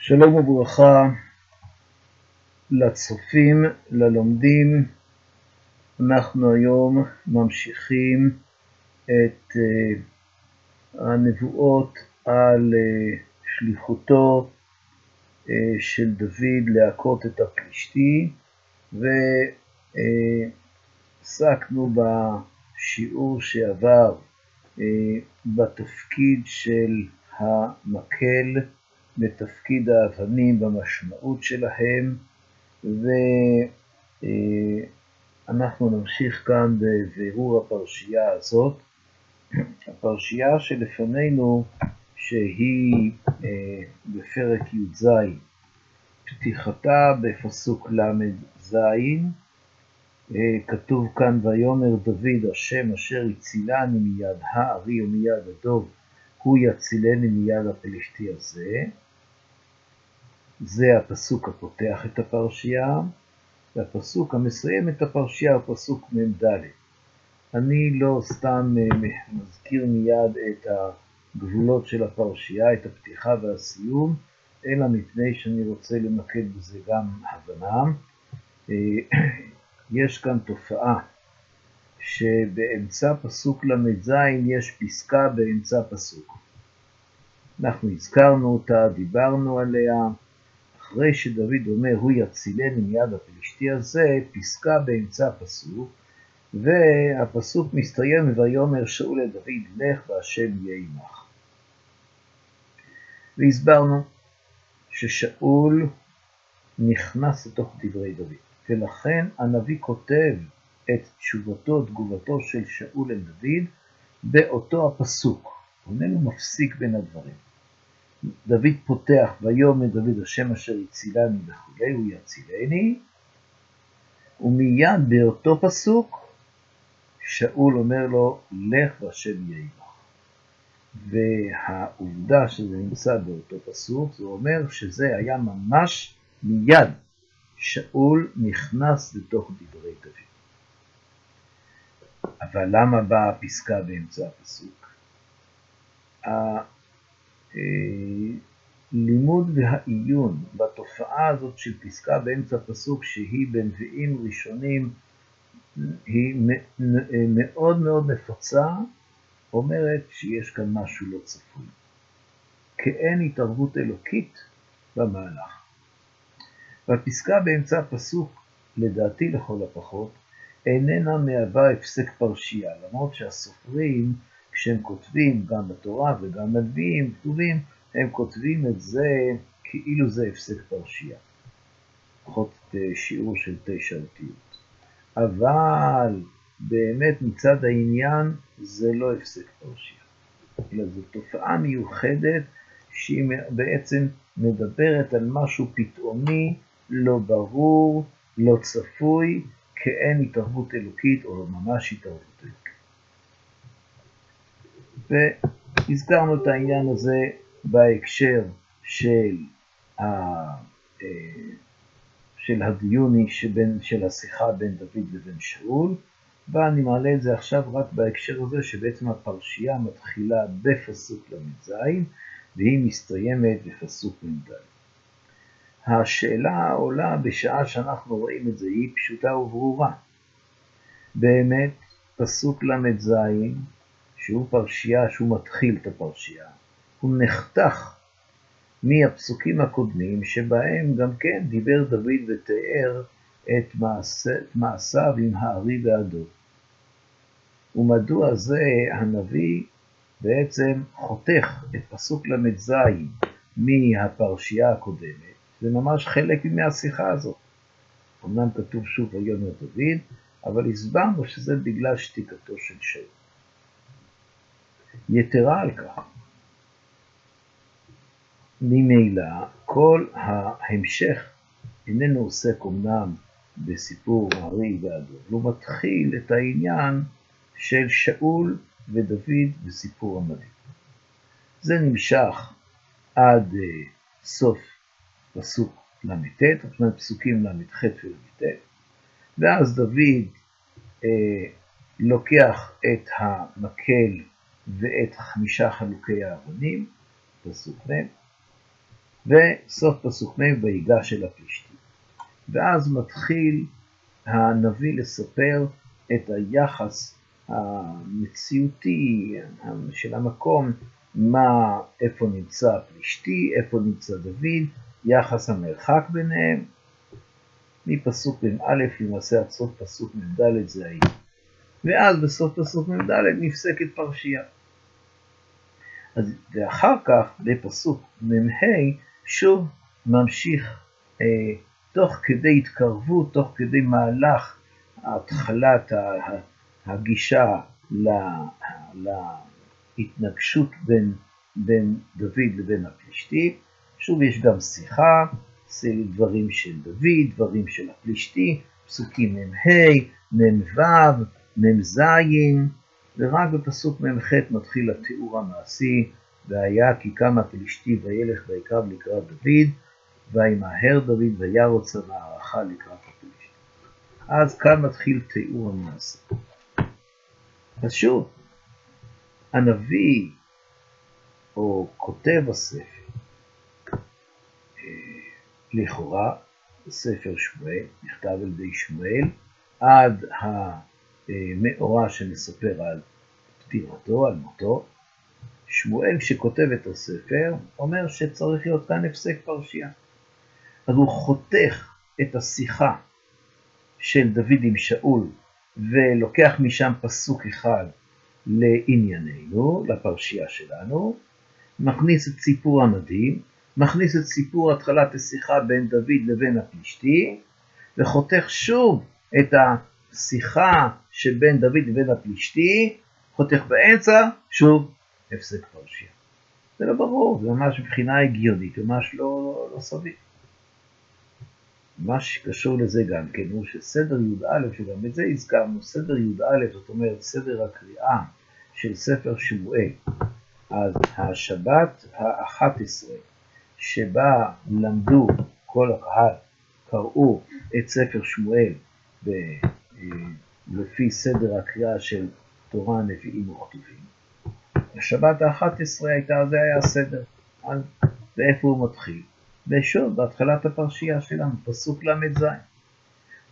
שלום וברכה לצופים, ללומדים. אנחנו היום ממשיכים את uh, הנבואות על uh, שליחותו uh, של דוד להכות את הפלישתי, ועסקנו בשיעור שעבר בתפקיד של המקל בתפקיד האבנים במשמעות שלהם, ואנחנו נמשיך כאן בבירור הפרשייה הזאת. הפרשייה שלפנינו, שהיא אה, בפרק י"ז, פתיחתה בפסוק ל"ז, אה, כתוב כאן, ויאמר דוד, השם אשר הצילני מיד הארי ומיד הדוב, הוא יצילני מיד הפלישתי הזה. זה הפסוק הפותח את הפרשייה, והפסוק המסיים את הפרשייה הוא פסוק מ"ד. אני לא סתם אה, מזכיר מיד את הגבולות של הפרשייה, את הפתיחה והסיום, אלא מפני שאני רוצה למקד בזה גם הבנה. אה, יש כאן תופעה שבאמצע פסוק ל"ז יש פסקה באמצע פסוק. אנחנו הזכרנו אותה, דיברנו עליה, אחרי שדוד אומר, הוא יצילני מיד הפלישתי הזה, פסקה באמצע הפסוק, והפסוק מסתיים, ויאמר שאול לדוד, לך והשם יהיה עמך. והסברנו ששאול נכנס לתוך דברי דוד, ולכן הנביא כותב את תשובתו, תגובתו של שאול לדוד, באותו הפסוק. איננו מפסיק בין הדברים. דוד פותח, ויאמר דוד השם אשר הצילני וכולי, הוא יצילני, ומיד באותו פסוק שאול אומר לו, לך והשם יהיה עמך. והעובדה שזה נמצא באותו פסוק, זה אומר שזה היה ממש מיד שאול נכנס לתוך דברי דוד. אבל למה באה הפסקה באמצע הפסוק? הלימוד והעיון בתופעה הזאת של פסקה באמצע הפסוק שהיא בנביאים ראשונים היא מאוד מאוד נפוצה, אומרת שיש כאן משהו לא צפוי. כאין התערבות אלוקית במהלך. והפסקה באמצע הפסוק, לדעתי לכל הפחות, איננה מהווה הפסק פרשייה, למרות שהסופרים, כשהם כותבים, גם בתורה וגם בנביאים, כתובים, הם כותבים את זה כאילו זה הפסק פרשייה. לפחות אה, שיעור של תשע אותיות. אבל באמת מצד העניין זה לא הפסק פרשייה, אלא זו תופעה מיוחדת שהיא בעצם מדברת על משהו פתאומי, לא ברור, לא צפוי, כאין התערבות אלוקית או ממש התערבות אלוקית. והזכרנו את העניין הזה בהקשר של, ה, אה, של הדיוני שבין, של השיחה בין דוד לבין שאול, ואני מעלה את זה עכשיו רק בהקשר הזה שבעצם הפרשייה מתחילה בפסוק ל"ז והיא מסתיימת בפסוק מ"ד. השאלה העולה בשעה שאנחנו רואים את זה היא פשוטה וברורה. באמת, פסוק ל"ז, שהוא פרשייה, שהוא מתחיל את הפרשייה, הוא נחתך מהפסוקים הקודמים שבהם גם כן דיבר דוד ותיאר את מעשיו עם הארי והדוב. ומדוע זה הנביא בעצם חותך את פסוק ל"ז מהפרשייה הקודמת, זה ממש חלק מהשיחה הזאת. אמנם כתוב שוב ויאמר דוד, אבל הסברנו שזה בגלל שתיקתו של שאול. יתרה על כך, ממילא כל ההמשך איננו עוסק אמנם בסיפור הארי והדוב, הוא מתחיל את העניין של שאול ודוד בסיפור המדהים. זה נמשך עד uh, סוף פסוק ל"ט, זאת פסוקים ל"ח ול"ט, ואז דוד אה, לוקח את המקל ואת חמישה חלוקי האבנים, פסוק מ', וסוף פסוק מ' ויגש אל הפלישתים. ואז מתחיל הנביא לספר את היחס המציאותי של המקום, מה, איפה נמצא הפלישתי, איפה נמצא דוד, יחס המרחק ביניהם, מפסוק מ"א למעשה עד סוף פסוק מ"ד זה היה. ואז בסוף פסוק מ"ד נפסקת פרשייה. אז, ואחר כך בפסוק מ"ה שוב ממשיך אה, תוך כדי התקרבות, תוך כדי מהלך התחלת הגישה להתנגשות בין, בין דוד לבין הפלישתי. שוב יש גם שיחה, דברים של דוד, דברים של הפלישתי, פסוקים מ"ה, מ"ו, מ"ז, ורק בפסוק מ"ח מתחיל התיאור המעשי, והיה כי קם הפלישתי וילך ויקרב לקראת דוד, וימהר דוד וירוץ המערכה לקראת הפלישתי. אז כאן מתחיל תיאור המעשה. אז שוב, הנביא, או כותב הספר, לכאורה, ספר שמואל, נכתב על ידי שמואל, עד המאורע שמספר על פטירתו, על מותו. שמואל, כשכותב את הספר, אומר שצריך להיות כאן הפסק פרשייה. אז הוא חותך את השיחה של דוד עם שאול, ולוקח משם פסוק אחד לענייננו, לפרשייה שלנו, מכניס את סיפור המדהים, מכניס את סיפור התחלת השיחה בין דוד לבין הפלישתי, וחותך שוב את השיחה שבין דוד לבין הפלישתי, חותך באמצע, שוב הפסק פרשייה. זה לא ברור, זה ממש מבחינה הגיונית, ממש לא, לא סביר. מה שקשור לזה גם כן הוא שסדר י"א, שגם את זה הזכרנו, סדר י"א, זאת אומרת סדר הקריאה של ספר שמואל, אז השבת האחת עשרה שבה למדו כל הקהל, קראו את ספר שמואל לפי סדר הקריאה של תורה, נביאים וכתובים. השבת האחת עשרה הייתה, זה היה הסדר. אז ואיפה הוא מתחיל? ושוב, בהתחלת הפרשייה שלנו, פסוק ל"ז.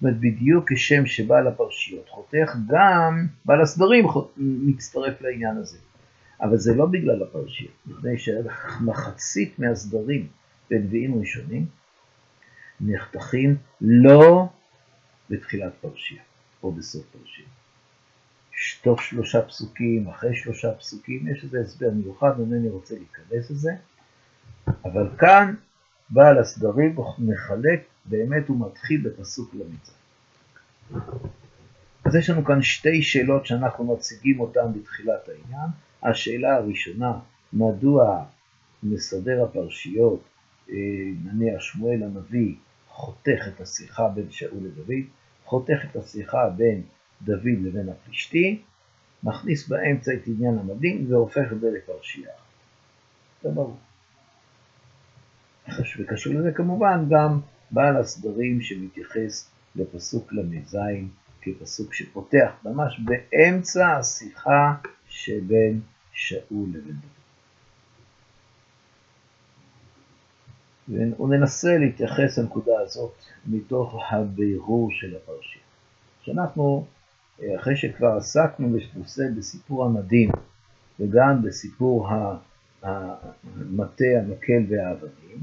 זאת בדיוק כשם שבעל הפרשיות חותך, גם בעל הסדרים מצטרף לעניין הזה. אבל זה לא בגלל הפרשייה, מפני שמחצית מהסדרים בנביאים ראשונים נחתכים לא בתחילת פרשייה או בסוף פרשייה. תוך שלושה פסוקים, אחרי שלושה פסוקים, יש איזה הסבר מיוחד, אינני רוצה להיכנס לזה, אבל כאן בעל הסדרים מחלק, באמת הוא מתחיל בפסוק למצע. אז יש לנו כאן שתי שאלות שאנחנו מציגים אותן בתחילת העניין. השאלה הראשונה, מדוע מסדר הפרשיות, אה, נניח שמואל הנביא, חותך את השיחה בין שאול לדוד, חותך את השיחה בין דוד לבין הפלישתי, מכניס באמצע את עניין המדים והופך את זה לפרשייה. זה ברור. וקשור לזה כמובן גם בעל הסדרים שמתייחס לפסוק ל"ז כפסוק שפותח ממש באמצע השיחה שבין שאול לבין דוד. וננסה להתייחס לנקודה הזאת מתוך הבירור של הפרשייה. שאנחנו, אחרי שכבר עסקנו בסיפור המדהים וגם בסיפור המטה, המקל והאבנים,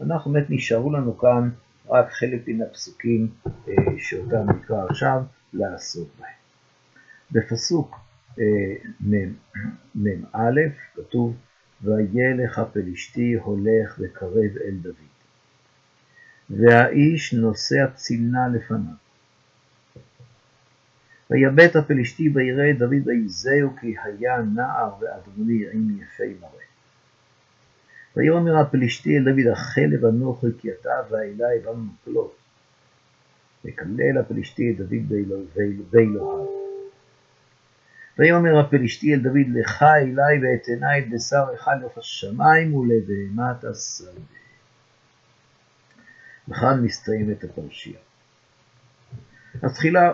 אנחנו באמת נשארו לנו כאן רק חלק מן הפסוקים אה, שאותם נקרא עכשיו לעסוק בהם. בפסוק מ"א כתוב וילך הפלישתי הולך וקרב אל דוד. והאיש נושא צינה לפניו. ויבט הפלישתי ויראה את דוד ויזהו כי היה נער ואדמוני עם יפי מראה. ויאמר הפלישתי אל דוד החלב אנוכי כי אתה ואלי מקלות. וקלל הפלישתי את דוד באלוהיו. ויאמר הפלישתי אל דוד לך אלי ואתנה את בשר אחד לך השמיים ולבהמת השדה. וכאן מסתיימת הפרשייה. אז תחילה,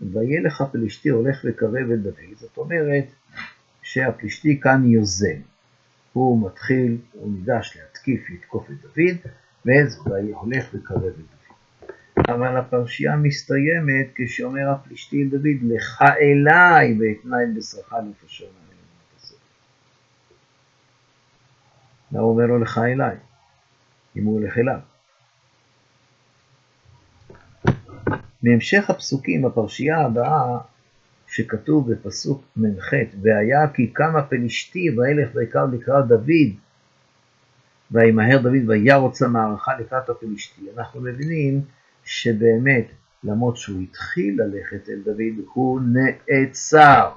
וילך הפלישתי הולך לקרב אל דוד, זאת אומרת שהפלישתי כאן יוזם. הוא מתחיל, הוא ניגש להתקיף, לתקוף את דוד, ואז הולך לקרב את דוד. אבל הפרשייה מסתיימת כשאומר הפלישתי דוד, לך אליי ואתנה את בשרך לפשון מה הוא אומר לו לך אליי, אם הוא הולך אליו? מהמשך הפסוקים, הפרשייה הבאה, שכתוב בפסוק מ"ח, והיה כי קם הפלישתי וילך ויקר לקראת דוד, וימהר דוד וירוץ המערכה לקראת הפלישתי. אנחנו מבינים שבאמת, למרות שהוא התחיל ללכת אל דוד, הוא נעצר.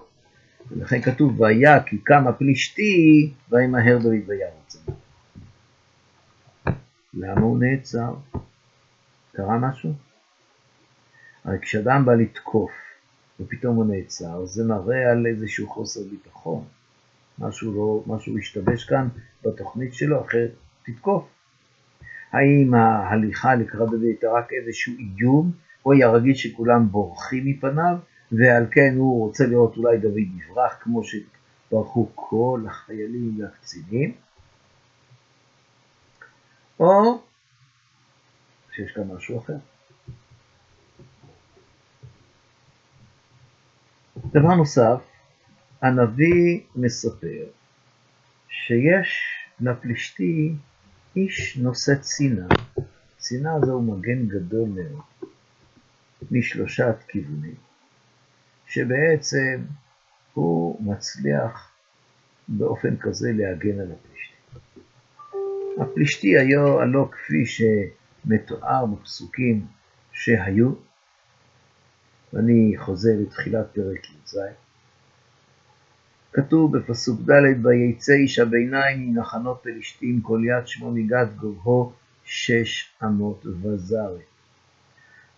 ולכן כתוב, והיה כי קם הפלישתי, וימהר דוד וירוץ. למה הוא נעצר? קרה משהו? הרי כשאדם בא לתקוף ופתאום הוא נעצר, זה מראה על איזשהו חוסר ביטחון. משהו, לא, משהו השתבש כאן בתוכנית שלו, אחרת תתקוף. האם ההליכה לקראת דוד הייתה רק איזשהו איום, או היה רגיל שכולם בורחים מפניו, ועל כן הוא רוצה לראות אולי דוד יברח, כמו שברחו כל החיילים והקצינים, או שיש כאן משהו אחר. דבר נוסף, הנביא מספר שיש לפלישתי איש נושא צינה. צינה זהו מגן גדול מאוד, משלושת כיוונים, שבעצם הוא מצליח באופן כזה להגן על הפלישתי. הפלישתי היו הלא כפי שמתואר בפסוקים שהיו, ואני חוזר לתחילת פרק י"ז. כתוב בפסוק ד' ויצא איש הביניים מנחנות פלישתים כל יד שמו מגת גובהו שש אמות וזרת.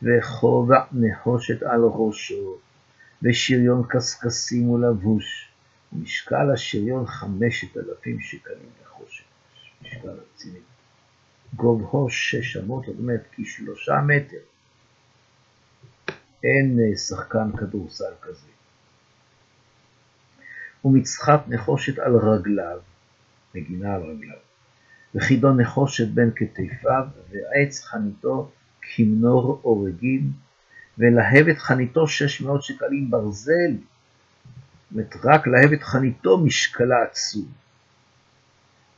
וכובע נחושת על ראשו, ושריון קשקשים ולבוש. משקל השריון חמשת אלפים שקלים נחושת, משקל רציני. גובהו שש אמות, זאת אומרת כשלושה מטר. אין אה, שחקן כדורסל כזה. ומצחת נחושת על רגליו, מגינה על רגליו, וחידון נחושת בין כתפיו, ועץ חניתו כמנור אורגים, ולהבת חניתו שש מאות שקלים ברזל, זאת רק להבת חניתו משקלה עצום,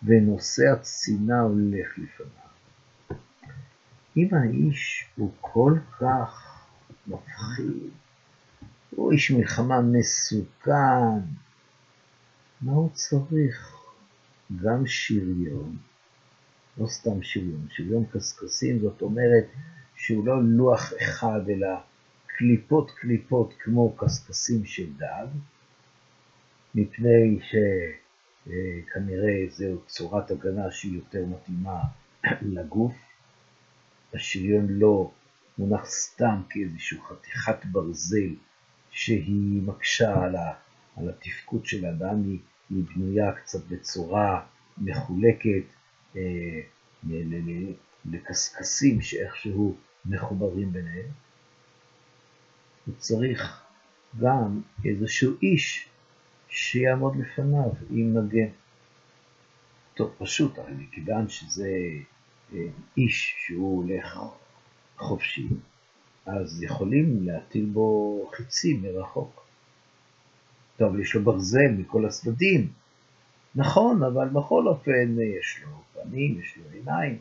ונושא הצינה הולך לפניו. אם האיש הוא כל כך מפחיד. הוא איש מלחמה מסוכן. מה הוא צריך? גם שריון, לא סתם שריון, שריון קשקשים זאת אומרת שהוא לא לוח אחד אלא קליפות קליפות כמו קשקשים של דג, מפני שכנראה זו צורת הגנה שהיא יותר מתאימה לגוף. השריון לא מונח סתם כאיזושהי חתיכת ברזל שהיא מקשה על, התפקוד של האדם, היא, היא בנויה קצת בצורה מחולקת אה, לקשקשים שאיכשהו מחוברים ביניהם. הוא צריך גם איזשהו איש שיעמוד לפניו עם מגן. טוב, פשוט, הרי מכיוון שזה אה, איש שהוא הולך חופשי, אז יכולים להטיל בו חיצים מרחוק. טוב, יש לו ברזל מכל הצדדים. נכון, אבל בכל אופן יש לו פנים, יש לו עיניים.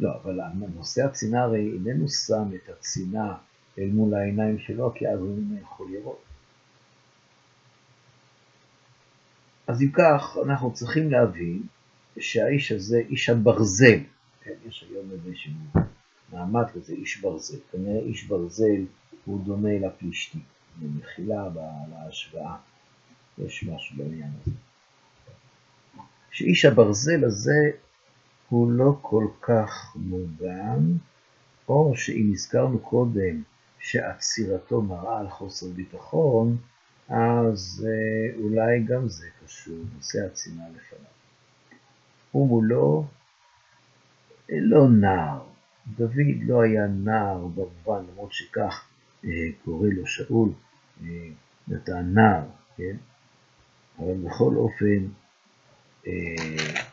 לא, אבל נושא הצינה הרי איננו שם את הצינה אל מול העיניים שלו, כי אז הוא יכול לראות. אז אם כך, אנחנו צריכים להבין שהאיש הזה, איש הברזל, כן, יש היום איזשהו מעמד כזה, איש ברזל. כנראה איש ברזל הוא דומה לפלישתי. במחילה להשוואה, יש משהו בעניין הזה. שאיש הברזל הזה הוא לא כל כך מוגן, או שאם הזכרנו קודם שעצירתו מראה על חוסר ביטחון, אז אה, אולי גם זה קשור, נושא הצינה לפניו. ומולו לא נער, דוד לא היה נער במובן, למרות שכך אה, קורא לו שאול, אה, אתה נער, כן? אבל בכל אופן, אה,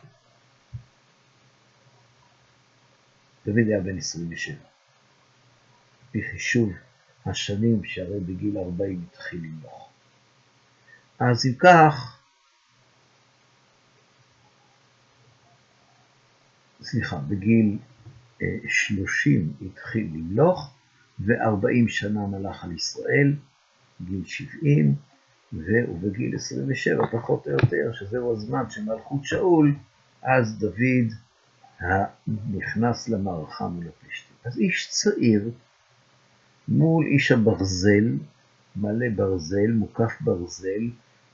דוד היה בן 27. בחישוב השנים שהרי בגיל 40 התחיל למלוך. אז אם כך, סליחה, בגיל 30 אה, התחיל למלוך, ו-40 שנה מלך על ישראל, גיל 70, ובגיל 27 פחות או יותר, שזהו הזמן של מלכות שאול, אז דוד נכנס למערכה מול הפלישתים. אז איש צעיר מול איש הברזל, מלא ברזל, מוקף ברזל,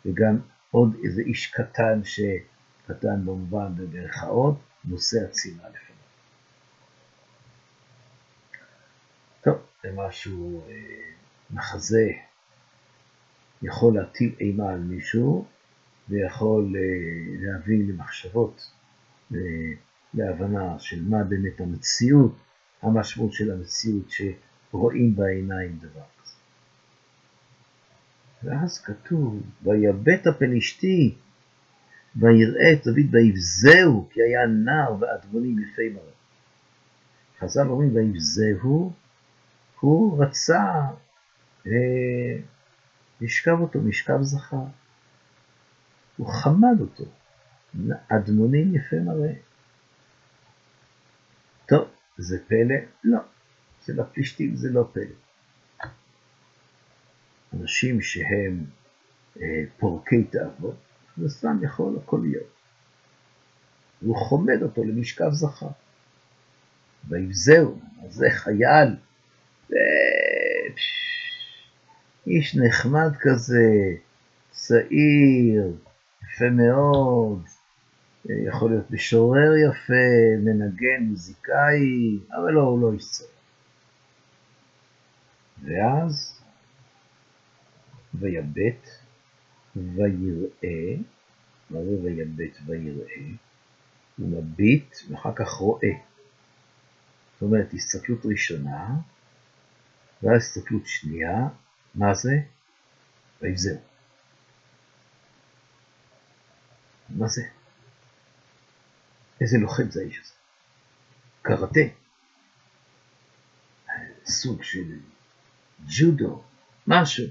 וגם עוד איזה איש קטן, שקטן במובן במירכאות, נושא הצילה לפניו. טוב, זה משהו, אה, מחזה, יכול להטיל אימה על מישהו, ויכול אה, להביא למחשבות, אה, להבנה של מה באמת המציאות, המשמעות של המציאות שרואים בעיניים דבר כזה. ואז כתוב, ויבט הפלישתי, ויראה את דוד ויבזהו, כי היה נער ואדמונים יפי מראה. חז"ל אומרים ויבזהו, הוא רצה אה, לשכב אותו משכב זכר. הוא חמד אותו, אדמונים יפה מראה. טוב, זה פלא? לא. אצל הפלישתים זה לא פלא. אנשים שהם אה, פורקי תאוות, זה סתם יכול הכל להיות. והוא חומד אותו למשכב זכר. ויבזהו, אז זה חייל. איש נחמד כזה, צעיר, יפה מאוד, יכול להיות משורר יפה, מנגן, מוזיקאי, אבל לא, הוא לא איש צעיר. ואז ויבט ויראה, מה זה ויבט ויראה? הוא מביט ואחר כך רואה. זאת אומרת, הסתכלות ראשונה, ואז הסתכלות שנייה, מה זה? ויבזהו. מה זה? איזה לוחם זה האיש הזה? קראטה. סוג של ג'ודו, משהו.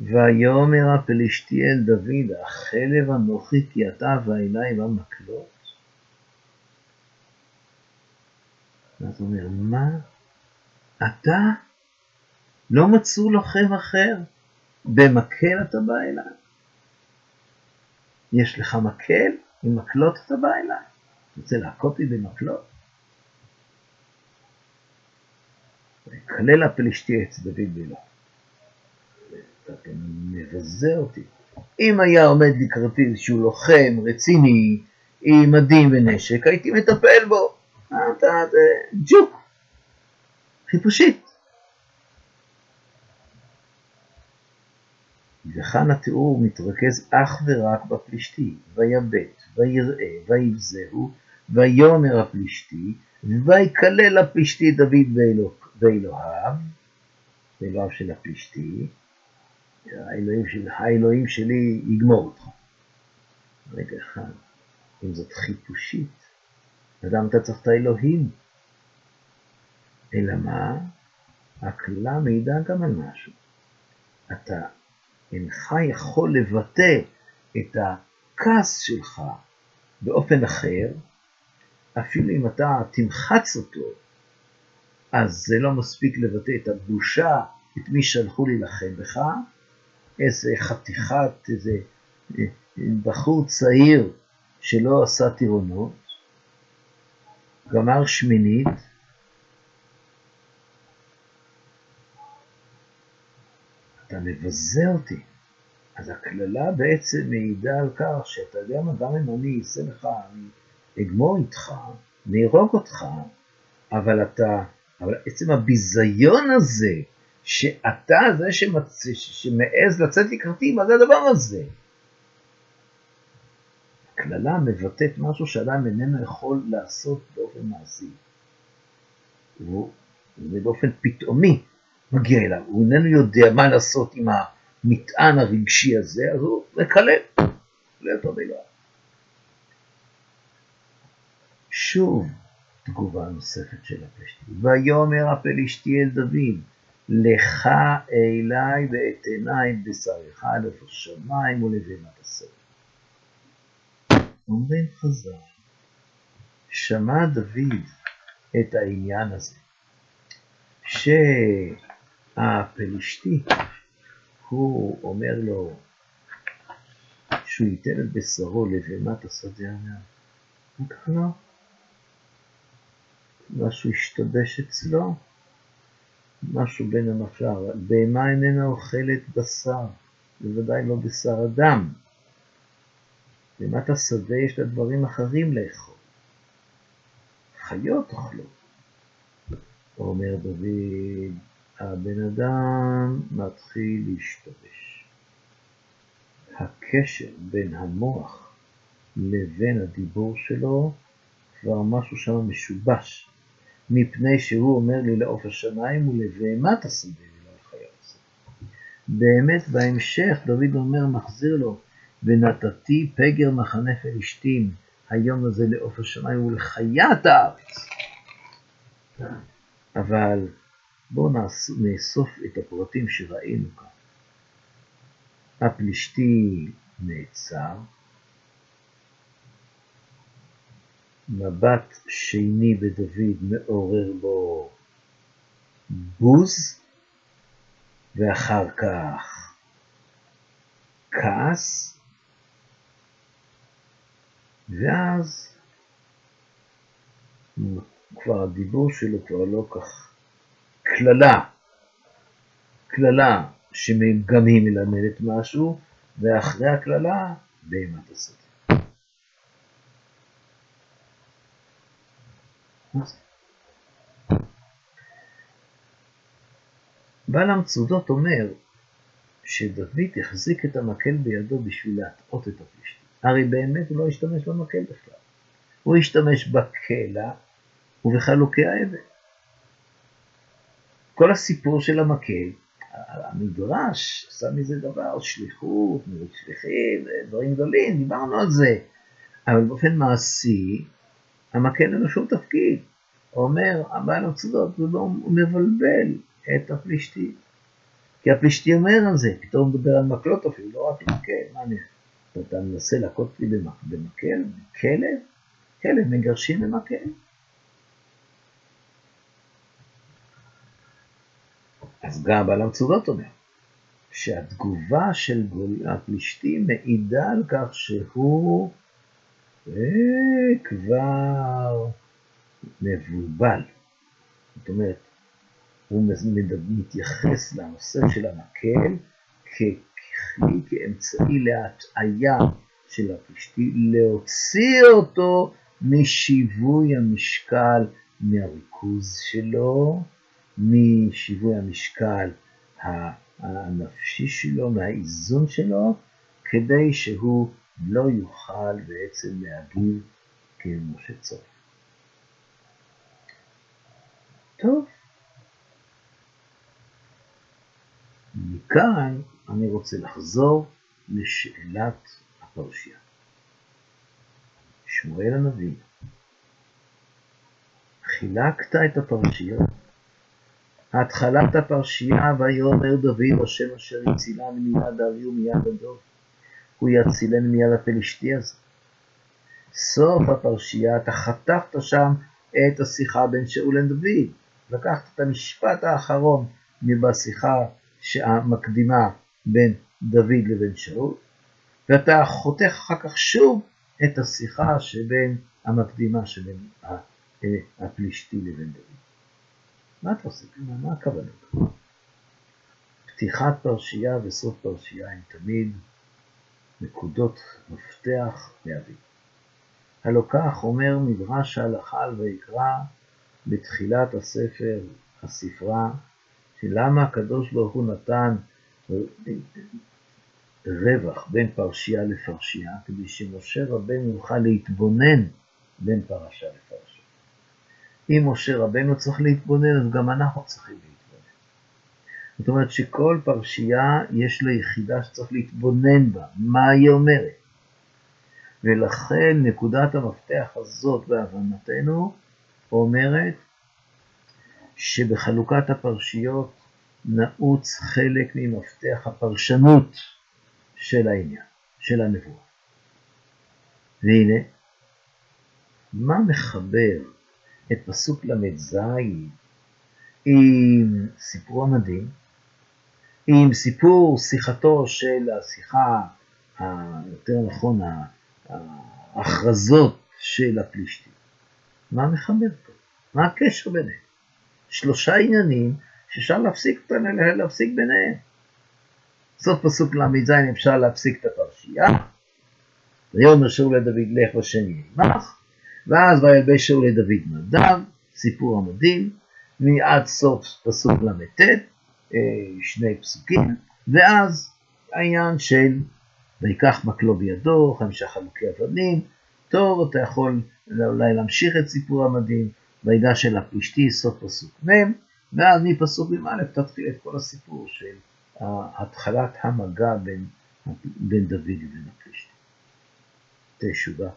ויאמר הפלשתי אל דוד, החלב אנוכי כי אתה ואלי במקלות. ואז הוא אומר, מה? אתה? לא מצאו לוחם אחר? במקל אתה בא אליי? יש לך מקל? עם מקלות אתה בא אליי? רוצה להכות אותי במקלות? ויקלל הפלישתי את דוד בלעו. אתה מבזה אותי. אם היה עומד לקראתי איזשהו לוחם רציני עם מדים ונשק, הייתי מטפל בו. אתה ג'וק, חיפושית. וכאן התיאור מתרכז אך ורק בפלישתי, ויבט, ויראה, ויבזהו, ויאמר הפלישתי, ויקלל הפלישתי דוד ואלוהיו, ואלוהיו של הפלישתי, האלוהים, של, האלוהים שלי יגמור אותך. רגע אחד, אם זאת חיפושית, אדם אתה צריך את האלוהים. אלא מה? הקללה מעידה גם על משהו. אתה אינך יכול לבטא את הכעס שלך באופן אחר, אפילו אם אתה תמחץ אותו, אז זה לא מספיק לבטא את הבושה, את מי שלחו להילחם בך, איזה חתיכת, איזה אה, בחור צעיר שלא עשה טירונות, גמר שמינית, מבזה אותי. אז הקללה בעצם מעידה על כך שאתה יודע מה, גם אם אני אעשה לך, אני אגמור איתך, אני ארוג אותך, אבל אתה, אבל עצם הביזיון הזה, שאתה זה שמצ... שמעז לצאת לקראתי, מה זה הדבר הזה? הקללה מבטאת משהו שאדם איננו יכול לעשות באופן מעשי. ובאופן פתאומי מגיע אליו, הוא איננו יודע מה לעשות עם המטען הרגשי הזה, אז הוא מקלל, לאותו דבר. שוב תגובה נוספת של הפלישתי. ויאמר הפלישתי אל דוד, לך אלי ואתנה את בשרך אלף השמיים ולבנת הסוף. אומרים חז"ל, שמע דוד את העניין הזה, שהפלישתי, הוא אומר לו שהוא ייתן את בשרו לבהמת השדה ענן. הוא קרא, משהו השתבש אצלו, משהו בין הנפר. בהמה איננה אוכלת בשר, בוודאי לא בשר אדם. בהמת השדה יש לה דברים אחרים לאכול. חיות אוכלות. אומר דוד, הבן אדם מתחיל להשתבש. הקשר בין המוח לבין הדיבור שלו כבר משהו שם משובש, מפני שהוא אומר לי לעוף השמיים ולבהמת השדה ולא לחיות. באמת בהמשך דוד אומר, מחזיר לו, ונתתי פגר מחנה פלישתים היום הזה לעוף השמיים ולחיית הארץ. אבל בואו נאסוף את הפרטים שראינו כאן. הפלישתי נעצר, מבט שני בדוד מעורר בו בוז, ואחר כך כעס, ואז כבר הדיבור שלו כבר לא כך קללה, קללה שגם היא מלמדת משהו, ואחרי הקללה, בהמת השדה. בעל המצודות אומר שדוד החזיק את המקל בידו בשביל להטעות את הפלישתים. הרי באמת הוא לא השתמש במקל בכלל. הוא השתמש בקלע ובחלוקי האבן. כל הסיפור של המקל, המדרש עשה מזה דבר, שליחות, שליחים, דברים גדולים, דיברנו על זה. אבל באופן מעשי, המקל אין לו שום תפקיד. אומר הבעל המצודות, הוא מבלבל את הפלישתי. כי הפלישתי אומר על זה, פתאום מדבר על מקלות אפילו, לא רק מקל, מה אני... אתה מנסה להכות לי במקל, כלב? כלב מגרשים במקל. אז גם בעל המצודות אומר שהתגובה של הפלישתים מעידה על כך שהוא אה, כבר מבולבל. זאת אומרת, הוא מתייחס לנושא של המקל ככלי, כאמצעי להטעיה של הפלישתי, להוציא אותו משיווי המשקל מהריכוז שלו, משיווי המשקל הנפשי שלו, מהאיזון שלו, כדי שהוא לא יוכל בעצם להגיב כמו שצריך. טוב. מכאן אני רוצה לחזור לשאלת הפרשייה. שמואל הנביא, חילקת את הפרשיות. התחלת הפרשייה, ויאמר דוד, השם אשר הצילני מיד הארי ומיד הדוב, הוא יצילני מיד הפלישתי הזה. סוף הפרשייה, אתה חתכת שם את השיחה בין שאול לדוד. לקחת את המשפט האחרון בשיחה המקדימה בין דוד לבין שאול, ואתה חותך אחר כך שוב את השיחה שבין המקדימה שבין אה, הפלישתי לבין דוד. מה אתה עושה? מה הכוונה? פתיחת פרשייה וסוף פרשייה הם תמיד נקודות מפתח להבין. הלא כך אומר מדרש ההלכה על ויקרא בתחילת הספר, הספרה, שלמה הקדוש ברוך הוא נתן רווח בין פרשייה לפרשייה, כדי שמשה רבנו יוכל להתבונן בין פרשה לפרשה. אם משה רבנו צריך להתבונן, אז גם אנחנו צריכים להתבונן. זאת אומרת שכל פרשייה יש לה יחידה שצריך להתבונן בה, מה היא אומרת. ולכן נקודת המפתח הזאת בהבנתנו אומרת שבחלוקת הפרשיות נעוץ חלק ממפתח הפרשנות של העניין, של הנבואה. והנה, מה מחבר את פסוק ל"ז עם סיפור המדהים, עם סיפור שיחתו של השיחה, היותר נכון, ההכרזות של הפלישתים. מה מחבר פה? מה הקשר ביניהם? שלושה עניינים שאפשר להפסיק, להפסיק ביניהם. סוף פסוק ל"ז אפשר להפסיק את הפרשייה. ויאמר שאול לדוד לך ושני עמך, ואז וילבש שאול לדוד נדב, סיפור המדהים, מעד סוף פסוק ל"ט, אה, שני פסוקים, ואז העניין של ויקח מקלו בידו, חמישה חלוקי אבנים, טוב, אתה יכול אולי להמשיך את סיפור המדהים, ויגש אל הפלישתי, סוף פסוק מ', ואז מפסוק מ"א תתחיל את כל הסיפור של התחלת המגע בין, בין דוד לבין הפלישתי. תשובה.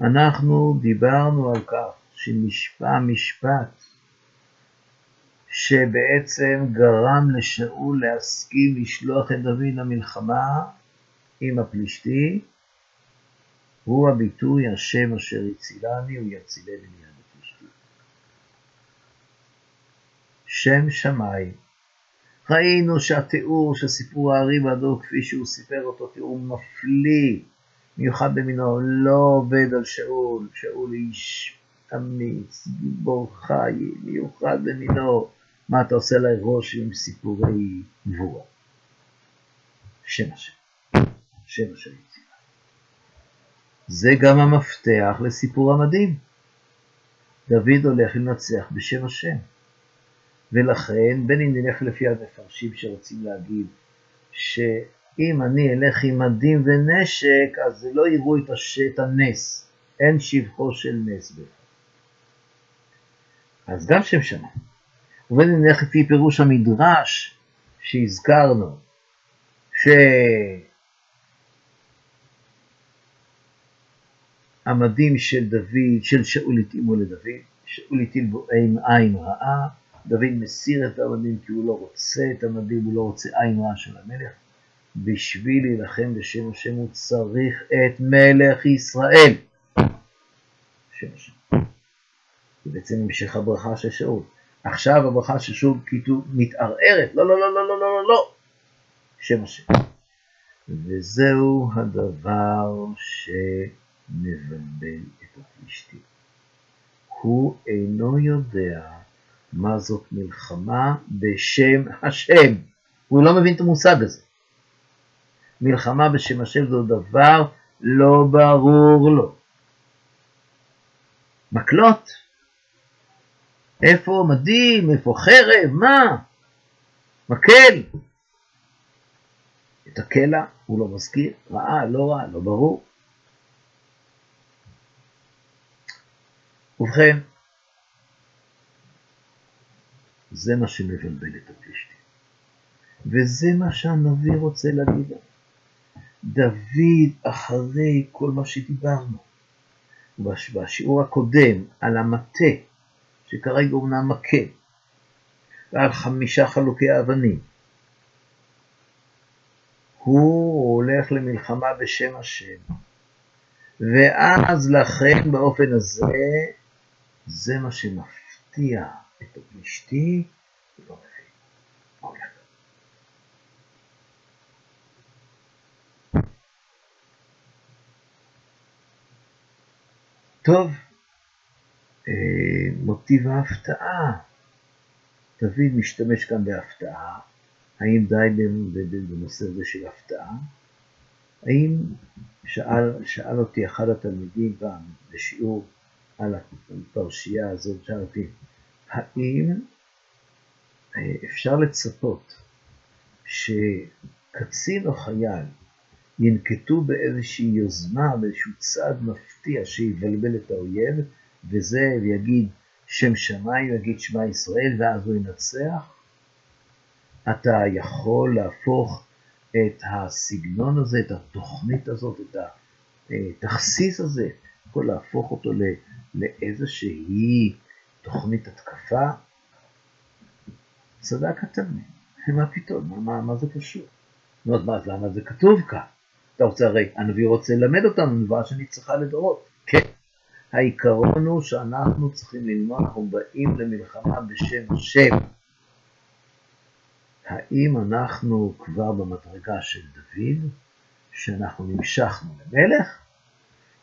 אנחנו דיברנו על כך שנשפע משפט שבעצם גרם לשאול להסכים לשלוח את דוד למלחמה עם הפלישתי, הוא הביטוי השם אשר הצילני, הוא יצילני מיד הפלישתי. שם שמיים. ראינו שהתיאור של סיפור הארי והדור כפי שהוא סיפר אותו תיאור מפליא, מיוחד במינו, לא עובד על שאול, שאול איש אמיץ, גיבור חי, מיוחד במינו, מה אתה עושה עליי ראש עם סיפורי גבורה? שם השם, שם השם יציאה. זה גם המפתח לסיפור המדהים. דוד הולך לנצח בשם השם. ולכן, בין אם נלך לפי המפרשים שרוצים להגיד שאם אני אלך עם מדים ונשק, אז לא יראו את הנס, אין שבחו של נס בכלל. אז גם שם שמיים. ובין אם נלך לפי פירוש המדרש שהזכרנו, שהמדים של דוד, של שאול התאימו לדוד, שאול התאים בו עין רעה, דוד מסיר את המדים כי הוא לא רוצה את המדים, הוא לא רוצה עין רעה של המלך. בשביל להילחם בשם השם הוא צריך את מלך ישראל. שם השם. זה בעצם המשך הברכה של שאול. עכשיו הברכה ששוב כאילו מתערערת, לא, לא, לא, לא, לא, לא, לא, שם השם. וזהו הדבר שמבלבל את הפלישתי. הוא אינו יודע מה זאת מלחמה בשם השם. הוא לא מבין את המושג הזה. מלחמה בשם השם זה דבר לא ברור לו. מקלות איפה מדים? איפה חרב? מה? מקל. את הקלע הוא לא מזכיר, רעה, לא רעה, לא ברור. ובכן, זה מה שמבלבל את הפלישתים. וזה מה שהנביא רוצה להגיד לנו. דוד, אחרי כל מה שדיברנו, בשיעור הקודם על המטה שכרגע אומנם מכה, ועל חמישה חלוקי האבנים. הוא הולך למלחמה בשם השם, ואז לכן באופן הזה, זה מה שמפתיע את הפלישתי, טוב, מוטיב ההפתעה. דוד משתמש כאן בהפתעה. האם די בנושא הזה של הפתעה? האם, שאל, שאל אותי אחד התלמידים פעם בשיעור על הפרשייה הזאת, שאלתי, האם אה, אפשר לצפות שקצין או חייל ינקטו באיזושהי יוזמה, באיזשהו צעד מפתיע שיבלבל את האויב, וזה ויגיד שם שמיים יגיד שמע ישראל ואז הוא ינצח? אתה יכול להפוך את הסגנון הזה, את התוכנית הזאת, את התכסיס הזה, יכול להפוך אותו לאיזושהי תוכנית התקפה? צדק התלמיד, מה פתאום, מה, מה, מה זה קשור? נו, אז מה, למה זה כתוב כאן? אתה רוצה, הרי הנביא רוצה ללמד אותנו נבואה שנצחה לדורות. כן. העיקרון הוא שאנחנו צריכים ללמוד, אנחנו באים למלחמה בשם השם. האם אנחנו כבר במדרגה של דוד, שאנחנו נמשכנו למלך,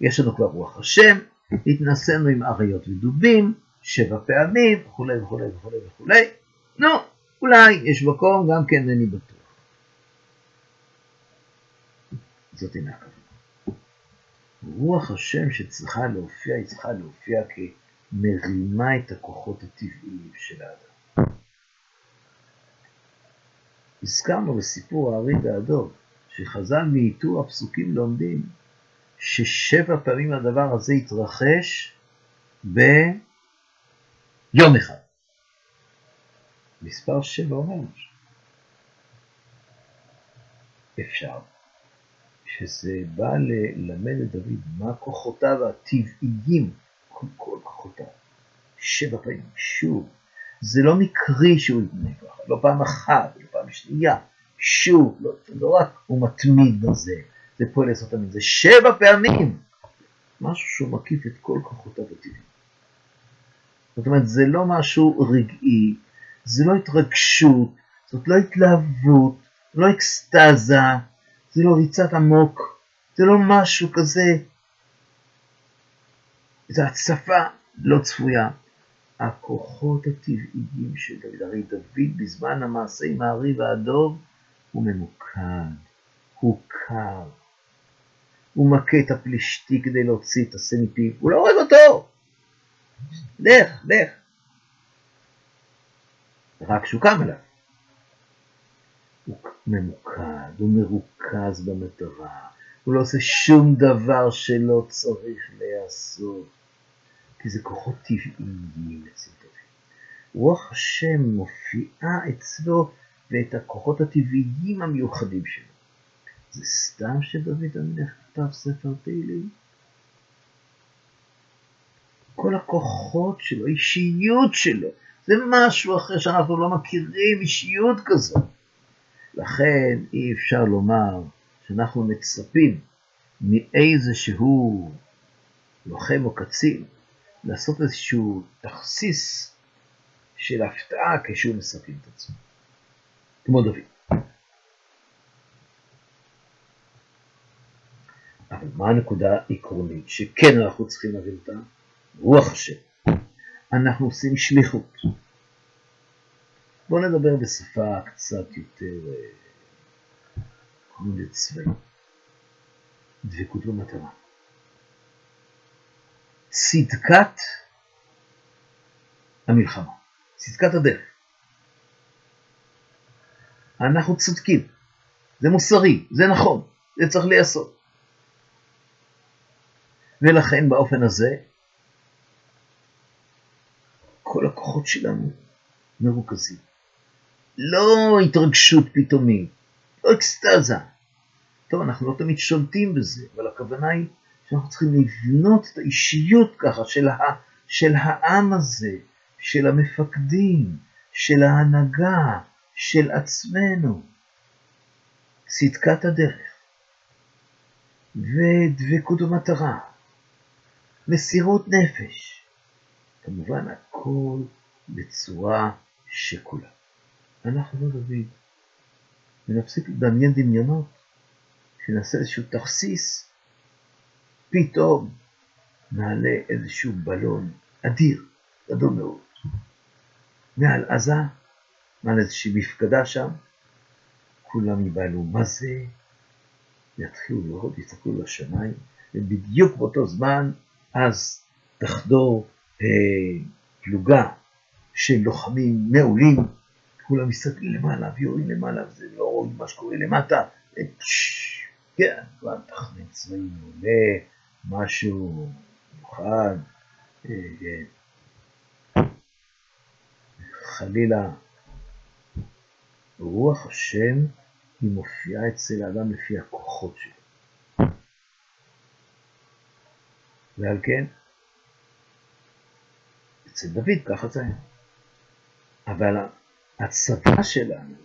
יש לנו כבר רוח השם, התנסינו עם אריות ודובים, שבע פעמים, וכולי וכולי וכולי וכולי. נו, אולי יש מקום, גם כן אני בטוח. זאת אינה הכוונה. רוח השם שצריכה להופיע, היא צריכה להופיע כמרימה את הכוחות הטבעיים של האדם. הזכרנו בסיפור הארי והדוב, שחז"ל מאיתור הפסוקים לומדים ששבע פעמים הדבר הזה התרחש ביום אחד. מספר שבע אומר משהו. אפשר. שזה בא ללמד את דוד מה כוחותיו הטבעיים, כל, כוחותיו, שבע פעמים, שוב, זה לא מקרי שהוא יתנה ככה, לא פעם אחת, לא פעם שנייה, שוב, לא, לא רק הוא מתמיד בזה, זה פועל לעשות תמיד, זה שבע פעמים, משהו שהוא מקיף את כל כוחותיו הטבעיים. זאת אומרת, זה לא משהו רגעי, זה לא התרגשות, זאת לא התלהבות, לא אקסטזה, זה לא ריצת עמוק, זה לא משהו כזה, זו הצפה לא צפויה. הכוחות הטבעיים של דוד, הרי דוד בזמן המעשה עם הארי והדוב הוא ממוקד, הוא קר, הוא מכה את הפלישתי כדי להוציא את מפיו, הוא לא הורג אותו, לך, לך. רק כשהוא קם אליו. הוא ממוקד, הוא מרוכז במטרה, הוא לא עושה שום דבר שלא צריך להיעשות, כי זה כוחות טבעיים אצל דוד. רוח השם מופיעה אצלו ואת הכוחות הטבעיים המיוחדים שלו. זה סתם שדוד המלך כתב ספר תהילים? כל הכוחות שלו, אישיות שלו, זה משהו אחר שאנחנו לא מכירים אישיות כזאת. לכן אי אפשר לומר שאנחנו מצפים מאיזשהו לוחם או קצין לעשות איזשהו תכסיס של הפתעה כשהוא מסכן את עצמו, כמו דוד. אבל מה הנקודה העקרונית שכן אנחנו צריכים להבין אותה? רוח השם. אנחנו עושים שליחות. בואו נדבר בשפה קצת יותר, קוראים לזה צבאי. דבקות במטרה. צדקת המלחמה, צדקת הדרך. אנחנו צודקים, זה מוסרי, זה נכון, זה צריך להיעשות. ולכן באופן הזה, כל הכוחות שלנו מרוכזים. לא התרגשות פתאומית, לא אקסטזה. טוב, אנחנו לא תמיד שולטים בזה, אבל הכוונה היא שאנחנו צריכים לבנות את האישיות ככה של, ה, של העם הזה, של המפקדים, של ההנהגה, של עצמנו. צדקת הדרך ודבקות במטרה, מסירות נפש, כמובן הכל בצורה שקולה. אנחנו לא דוד, ונפסיק לדמיין דמיונות, שנעשה איזשהו תכסיס, פתאום נעלה איזשהו בלון אדיר, גדול מאוד, מעל עזה, מעל איזושהי מפקדה שם, כולם יבהלו מה זה, יתחילו לראות, יצטרכו לשמיים, ובדיוק באותו זמן, אז תחדור אה, פלוגה של לוחמים מעולים, כולם מסתכלים למעלה ויורים למעלה, וזה לא רואים מה שקורה למטה. כן, כבר תכנן צבאי מעולה, משהו מיוחד. אה, כן. חלילה, רוח השם היא מופיעה אצל האדם לפי הכוחות שלו. ועל כן, אצל דוד ככה זה היה. אבל הצבא שלנו,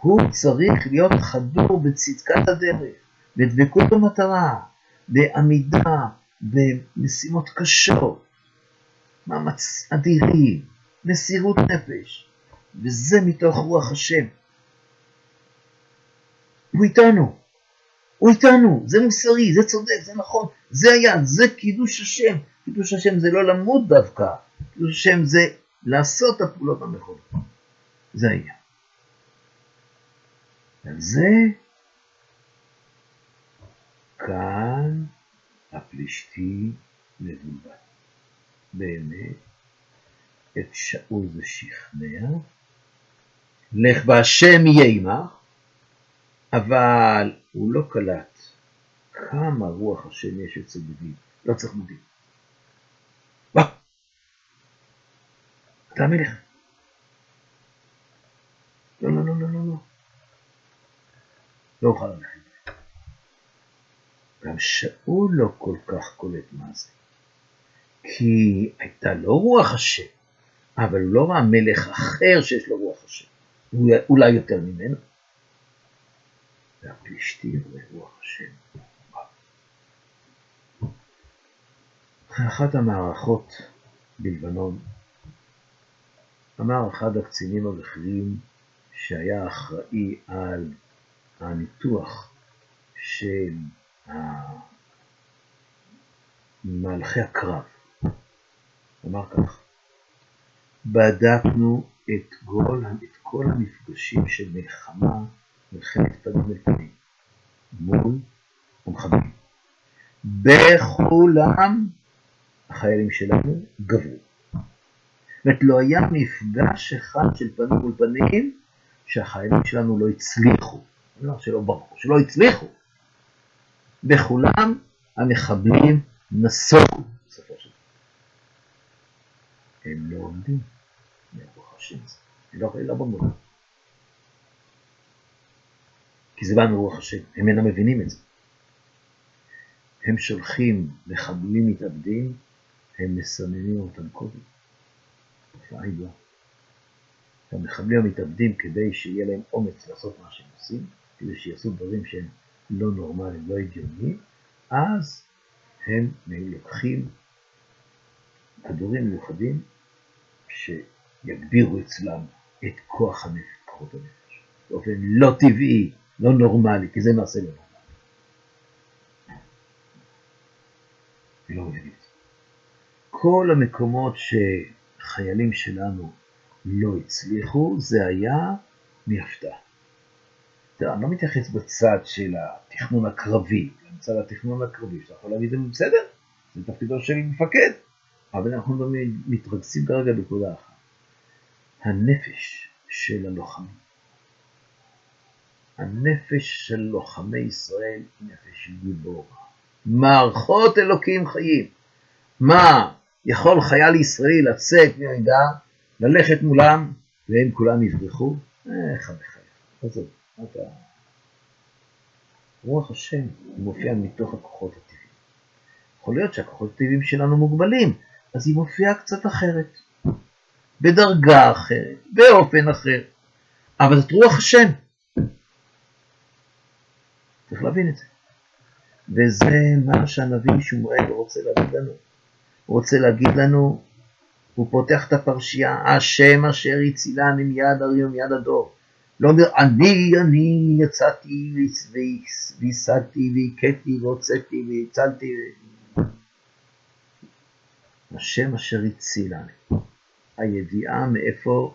הוא צריך להיות חדור בצדקת הדרך, בדבקות במטרה, בעמידה, במשימות קשות, מאמץ אדירים, מסירות נפש, וזה מתוך רוח השם. הוא איתנו, הוא איתנו, זה מוסרי, זה צודק, זה נכון, זה היה, זה קידוש השם. קידוש השם זה לא למות דווקא, קידוש השם זה לעשות הפעולות הנכונות. זה היה. על זה כאן הפלישתי מבולבל. באמת, את שאול זה שכנע, לך בהשם יהיה עמך, אבל הוא לא קלט כמה רוח השם יש אצל דוד, לא צריך מודיעין. אתה המלך. לא, לא, לא, לא, לא, לא. לא אוכל ללכת. גם שאול לא כל כך קולט מה זה. כי הייתה לו רוח השם, אבל הוא לא ראה מלך אחר שיש לו רוח השם, אולי יותר ממנו. והפלישתים ורוח השם. אחת המערכות בלבנון, אמר אחד הקצינים הבכירים שהיה אחראי על הניתוח של מהלכי הקרב, אמר כך, בדקנו את כל, המפגשים של מלחמה, מלחמת פנים אל פנים, מול המחבלים. בכולם החיילים שלנו גברו. זאת אומרת, לא היה מפגש אחד של פנים מול פנים שהחיילים שלנו לא הצליחו. לא שלא ברחו, שלא הצליחו. בכולם המחבלים נסוגו בסופו של דבר. הם לא עומדים ברוך השם, לא, לא במובן. כי זה בא מרוח השם, הם אינם מבינים את זה. הם שולחים מחבלים מתאבדים, הם מסננים אותם קודם. תופעה ידועה. המחבלים המתאבדים כדי שיהיה להם אומץ לעשות מה שהם עושים, כדי שיעשו דברים שהם לא נורמליים, לא הגיוניים, אז הם לוקחים כדורים מיוחדים שיגבירו אצלם את כוח הנפש, כוחות הנפש, באופן לא טבעי, לא נורמלי, כי זה מעשה לא נורמלי. לא. כל המקומות שחיילים שלנו לא הצליחו, זה היה מהפתעה. אני לא מתייחס בצד של התכנון הקרבי, בצד התכנון הקרבי, שאתה יכול להגיד, בסדר, זה תפקידו של מפקד, אבל אנחנו מתרכזים כרגע בנקודה אחת. הנפש של הלוחמים. הנפש של לוחמי ישראל היא נפש גיבורה. מערכות אלוקים חיים. מה, יכול חייל ישראלי לצאת מהעדה, ללכת מולם, והם כולם יברחו? איך בחייך, עזוב. אתה... רוח השם מופיע מתוך הכוחות הטבעיים. יכול להיות שהכוחות הטבעיים שלנו מוגבלים, אז היא מופיעה קצת אחרת, בדרגה אחרת, באופן אחר, אבל זאת רוח השם. צריך להבין את זה. וזה מה שהנביא שמואל רוצה להגיד לנו. הוא רוצה להגיד לנו, הוא פותח את הפרשייה, השם אשר הצילני מיד ארי ומיד הדור. לא אומר, אני, אני יצאתי והשגתי והכיתי והוצאתי והצלתי. השם אשר הצילני. הידיעה מאיפה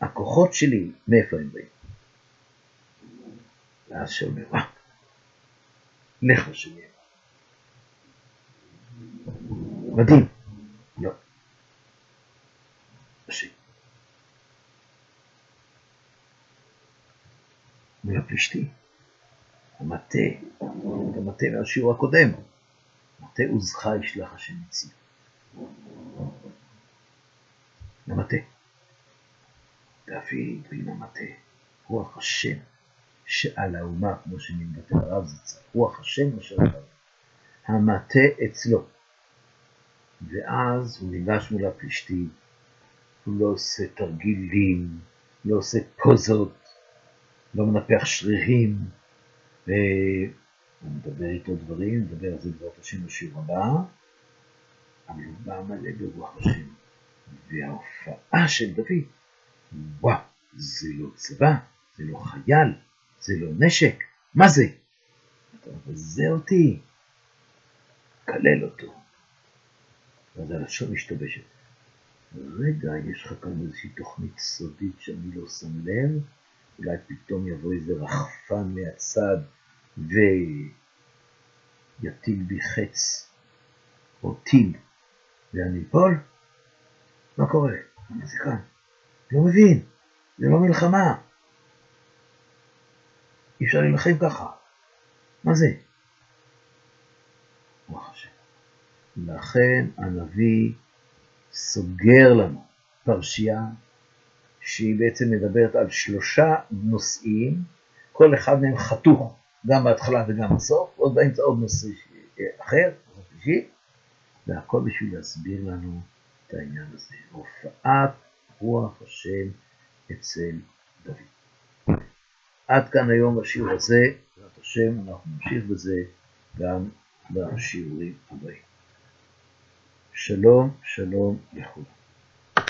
הכוחות שלי, מאיפה הם באים. ואז שאומר, מה? לך לשם מדהים. לא. השם. מול הפלישתי. המטה, המטה מהשיעור הקודם, מטה עוזך ישלח השם מציב. המטה. דוד ועם המטה, רוח השם שעל האומה, כמו שמתבטא הרב זצ"ל, רוח השם אשר עליו, המטה אצלו. ואז הוא ניגש מול הפלישתים, הוא לא עושה תרגילים, לא עושה פוזות, לא מנפח שרירים, והוא מדבר איתו דברים, מדבר על זה בעזרת השם בשיעור הבא, אבל הוא בא מלא ברוח השם. וההופעה של דוד, וואו, זה לא צבא, זה לא חייל, זה לא נשק, מה זה? אתה מבזה אותי, קלל אותו. ואז הלשון משתבשת. רגע, יש לך כאן איזושהי תוכנית סודית שאני לא שם לב, אולי פתאום יבוא איזה רחפן מהצד ויטיל בי חץ או טיל ואני אפול? מה קורה? מה זה כאן? לא מבין, זה לא מלחמה. אי אפשר להילחם ככה. מה זה? לכן הנביא סוגר לנו פרשייה שהיא בעצם מדברת על שלושה נושאים, כל אחד מהם חתוך, גם בהתחלה וגם בסוף, עוד באמצע עוד נושא אחר, שלישי, והכל בשביל להסביר לנו את העניין הזה, הופעת רוח השם אצל דוד. עד כאן היום בשיעור הזה, בעזרת השם, אנחנו נמשיך בזה גם בשיעורים הבאים. שלום, שלום לכולם.